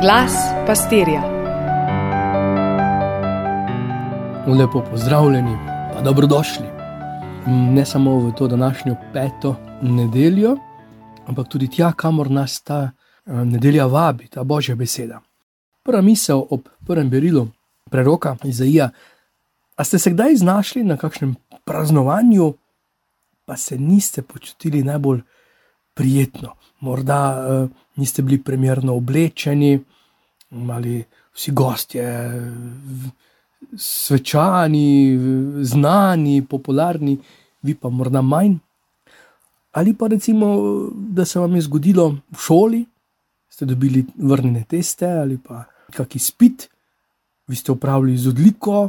Glas pastirja. Lepo pozdravljeni, pa dobrodošli. Ne samo v to današnjo peto nedeljo, ampak tudi tja, kamor nas ta eh, nedelja vabi, ta božja beseda. Prva misel ob prvem berilu preroka Izaija. A ste se kdaj znašli na kakšnem praznovanju, pa se niste počutili najbolj prijetno? Morda uh, niste bili primerno oblečeni, ali vsi gostje, svečani, znani, popularni, vi pa morda manj. Ali pa recimo, da se vam je zgodilo v šoli, ste dobili vrnjene teste ali pa kakšen spit, vi ste upravljali z odliko,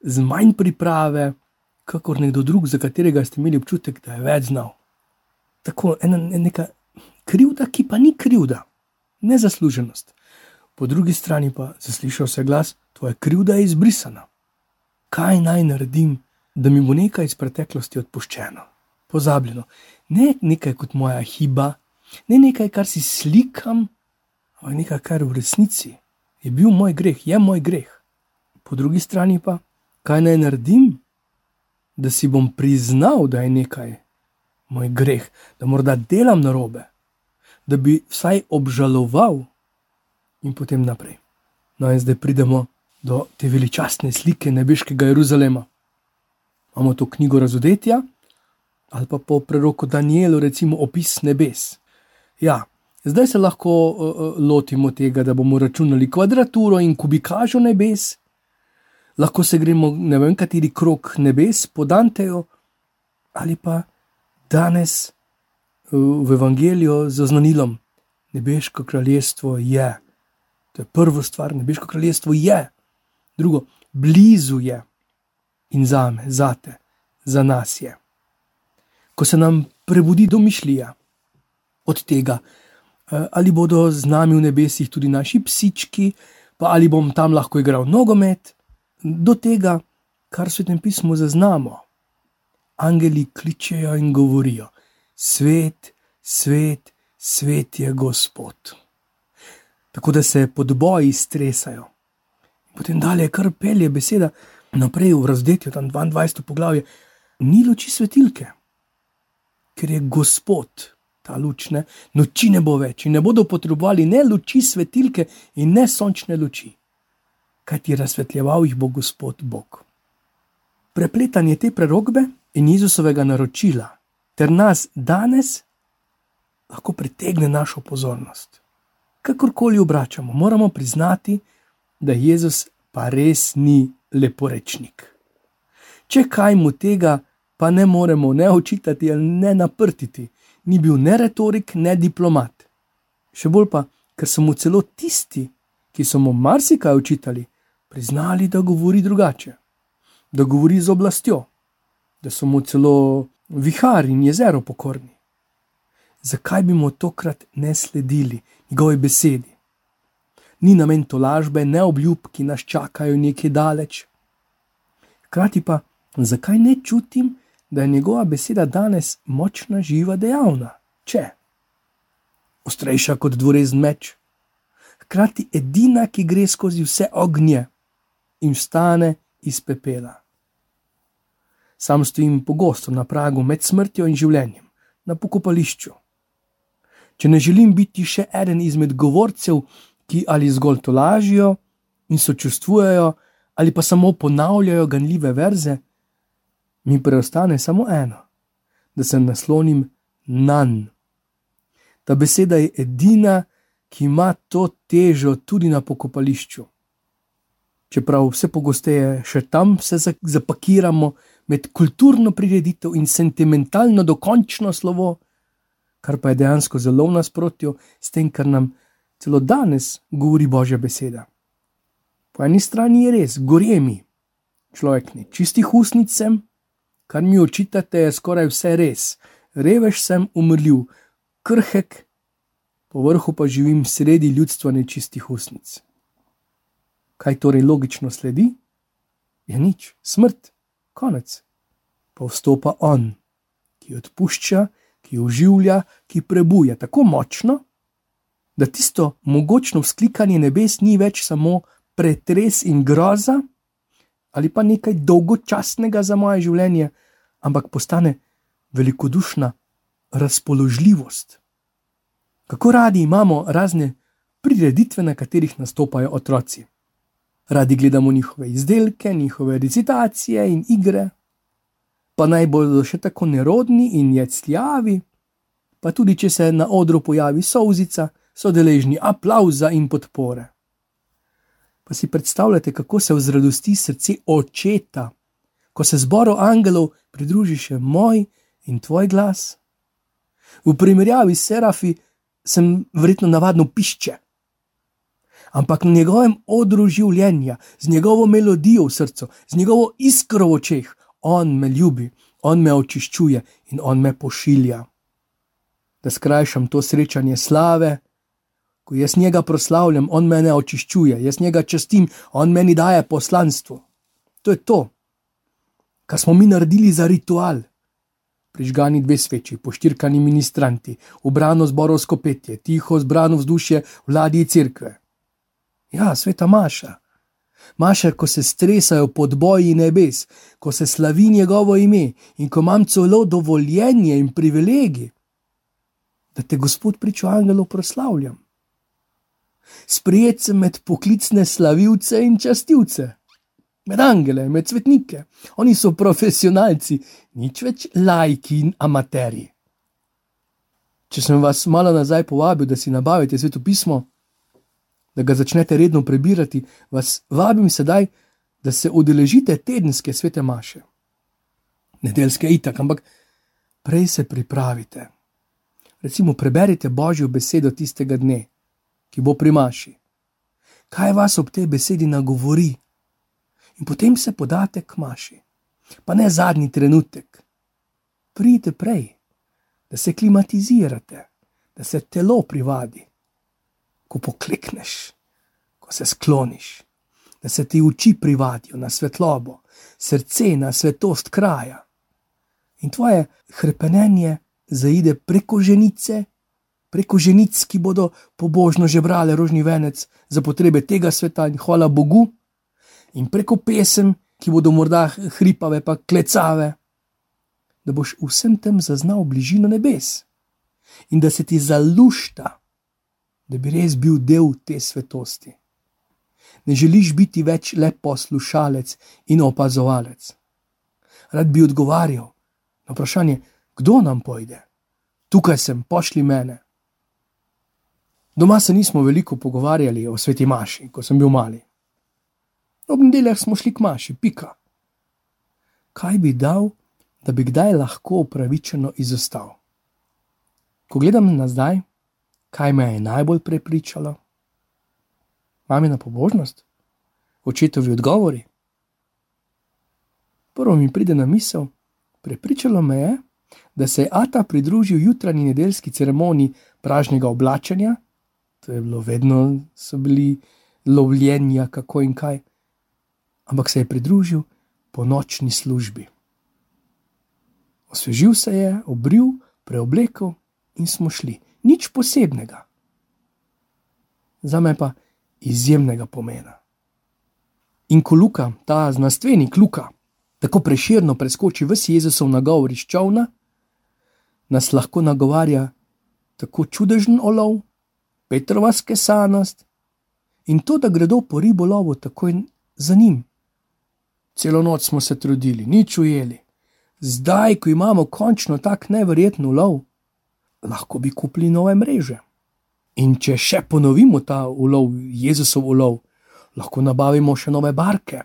z manj priprave, kakor nekdo drug, za katerega ste imeli občutek, da je več znal. Tako ena neka krivda, ki pa ni krivda, nezasluženost. Po drugi strani pa zaslišal se glas, tvoja krivda je izbrisana. Kaj naj naredim, da mi bo nekaj iz preteklosti odpuščeno, pozabljeno, ne nekaj kot moja hiba, ne nekaj, kar si slikam, ampak nekaj, kar v resnici je bil moj greh, je moj greh. Po drugi strani pa, kaj naj naredim, da si bom priznal, da je nekaj moj greh, da morda delam na robe, da bi vsaj obžaloval in potem naprej. No, in zdaj pridemo do te veličastne slike nebeškega Jeruzalema. Imamo to knjigo razodetja ali pa po preroku Danielu, recimo opis nebes. Ja, zdaj se lahko uh, lotimo tega, da bomo računali kvadraturo in kubikažo nebes, lahko se gremo ne vem, kateri krok nebes po Danteju ali pa danes v Evangeliju z oznanilom: Nebeško kraljestvo je. To je prva stvar, nebeško kraljestvo je, drugo, blizu je in za me, za te, za nas je. Ko se nam prebudi domišljija od tega, eh, ali bodo z nami v nebesih tudi naši psički, pa ali bom tam lahko igral nogomet, do tega, kar v tem pismu zaznamo. Angeli kličejo in govorijo: Svet, svet, svet je Gospod. Tako da se podboji stresajo. Potem dalje, kar pelje beseda naprej v razdetju, tam 22. poglavje, ni luči svetilke, ker je Gospod ta luč, ne? noči ne bo več in ne bodo potrebovali ne luči svetilke in ne sončne luči, kajti razsvetljeval jih bo Gospod Bog. Prepletanje te prerogbe in Jezusovega naročila ter nas danes lahko pritegne našo pozornost. Kakorkoli obračamo, moramo priznati, da Jezus pa res ni leporečnik. Če kaj mu tega pa ne moremo ne očitati ali ne naprtiti, ni bil ne retorik, ne diplomat. Še bolj pa, ker so mu celo tisti, ki so mu marsikaj učitali, priznali, da govori drugače, da govori z oblastjo, da so mu celo vihar in jezero pokorni. Zakaj bi mu tokrat ne sledili njegovi besedi? Ni namen to lažbe, ne obljub, ki nas čakajo nekaj daleč. Hkrati pa, zakaj ne čutim, da je njegova beseda danes močna, živa, dejavna, če ostrejša kot dvorezen meč, hkrati edina, ki gre skozi vse ognje in vstane iz pepela. Sam stojim pogosto na pragu med smrtjo in življenjem, na pokopališču. Če ne želim biti še eden izmed govorcev, ki ali zgolj to lažijo in sočustvujejo, ali pa samo ponavljajo ganljive verze, mi preostane samo eno, da se naslonim na njega. Ta beseda je edina, ki ima to težo tudi na pokopališču. Čeprav vse pogosteje še tam se zapakiramo, med kulturno prireditev in sentimentalno dokončno slovo, kar pa je dejansko zelo v nasprotju s tem, kar nam celo danes govori Božja beseda. Po eni strani je res, gorje mi, človek ni čistih usnic sem, kar mi očitate, je skoraj vse res, revež sem umrljiv, krhek, po vrhu pa živim sredi ljudstva nečistih usnic. Kaj torej logično sledi? Je nič, smrt konec. Pa vstopa on, ki odpušča, ki oživlja, ki prebuja tako močno, da tisto mogočno vzklikanje nebes ni več samo pretres in groza, ali pa nekaj dolgočasnega za moje življenje, ampak postane velikodušna razpoložljivost. Kako radi imamo razne prireditve, na katerih nastopajo otroci. Radi gledamo njihove izdelke, njihove recitacije in igre, pa naj bodo še tako nerodni in jecljavi, pa tudi če se na odru pojavi solzica, so deležni aplauza in podpore. Pa si predstavljate, kako se vzradosti srce očeta, ko se zboru angelov pridruži še moj in tvoj glas. V primerjavi s serafi sem verjetno navadno pišče. Ampak na njegovem odru življenja, z njegovo melodijo v srcu, z njegovo iskro v očeh, on me ljubi, on me očiščuje in on me pošilja. Da skrajšam to srečanje slave, ko jaz njega proslavljam, on me očiščuje, jaz njega častim, on meni daje poslanstvo. To je to, kar smo mi naredili za ritual prižgani dve sveči, poštirkani ministranti, ubrano zborovsko petje, tiho zbrano vzdušje vladi cerkve. Ja, sveta Maša. Maša, ko se stresajo pod boji nebes, ko se slavi njegovo ime in ko imam celo dovoljenje in privilegij, da te Gospod pričo angelov proslavljam. Sprijet sem med poklicne slavilce in častilce med angele, med svetnike. Oni so profesionalci, nič več lajki in amateri. Če sem vas malo nazaj povabil, da si nabavite sveto pismo, da ga začnete redno prebirati, vas vabim sedaj, da se udeležite tedenske svete maše. Nedeljske itak, ampak prej se pripravite. Recimo, preberite Božjo besedo tistega dne, ki bo pri maši. Kaj vas ob tej besedi nagovori? in potem se podate k maši. Pa ne zadnji trenutek. Pridite prej, da se klimatizirate, da se telo privadi. Ko poklekneš, ko se skloniš, da se ti oči privadijo na svetlobo, srce na svetost kraja. In tvoje krepenje zaide preko ženice, preko ženic, ki bodo pobožno žebrale rožni venec za potrebe tega sveta in hvala Bogu in preko pesem, ki bodo morda hripave, pa klecave, da boš vsem tem zaznal bližino nebes in da se ti zalušta, da bi res bil del te svetosti. Ne želiš biti več le poslušalec in opazovalec. Rad bi odgovarjal na vprašanje, kdo nam pojde. Tukaj sem, pošli mene. Doma se nismo veliko pogovarjali o sveti Maši, ko sem bil mali. Ob nedeljah smo šli k maši, pika. Kaj bi dal, da bi kdaj lahko upravičeno izostal? Ko gledam nazaj, kaj me je najbolj prepričalo? Mamina pobožnost, očetovi odgovori. Prvo mi pride na misel, prepričalo me je, da se je Ata pridružil jutranji nedeljski ceremoniji pražnega oblačenja, to je bilo vedno, so bili lovljenja, kako in kaj ampak se je pridružil po nočni službi. Osvežil se je, obril, preoblekel in smo šli. Nič posebnega. Za me pa izjemnega pomena. In ko Luka, ta znanstvenik Luka, tako preširno preskoči vsi Jezusov nagovor iz čovna, nas lahko nagovarja tako čudežen olov, Petrova skesanost in to, da gredo po ribolovu takoj za njim. Celo noč smo se trudili, nič ujeli. Zdaj, ko imamo končno tak neverjeten ulov, lahko bi kupili nove mreže. In če še ponovimo ta ulov, Jezusov ulov, lahko nabavimo še nove barke,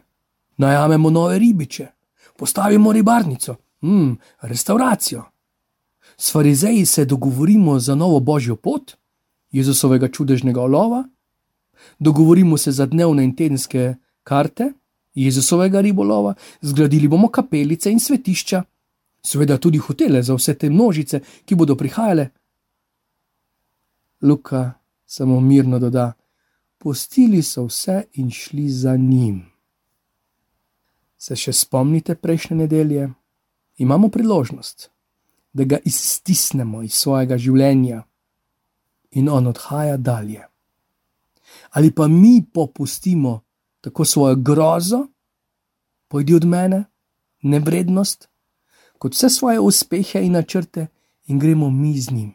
najamemo nove ribiče, postavimo ribarnico, mm, restauracijo. S farizeji se dogovorimo za novo božjo pot, Jezusovega čudežnega ulova, dogovorimo se za dnevne in tedenske karte. Jezusovega ribolova, zgradili bomo kapelice in svetišča, seveda tudi hotele za vse te množice, ki bodo prihajale. Luka samo mirno doda: Postili so vse in šli za njim. Se še spomnite prejšnje nedelje? Imamo priložnost, da ga iztisnemo iz svojega življenja in on odhaja dalje. Ali pa mi popustimo tako svojo grozo, pojdi od mene, nevrednost, kot vse svoje uspehe in načrte in gremo mi z njim.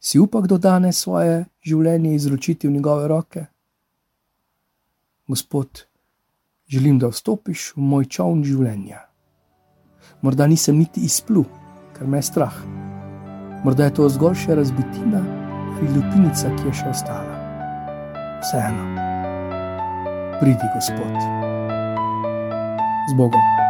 Si upa kdo danes svoje življenje izročiti v njegove roke? Gospod, želim, da vstopiš v moj čovn življenja. Morda nisem niti izplul, ker me je strah. Morda je to zgolj še razbitina ali lupinica, ki je še ostala. Vseeno, pridi, Gospod, z Bogom.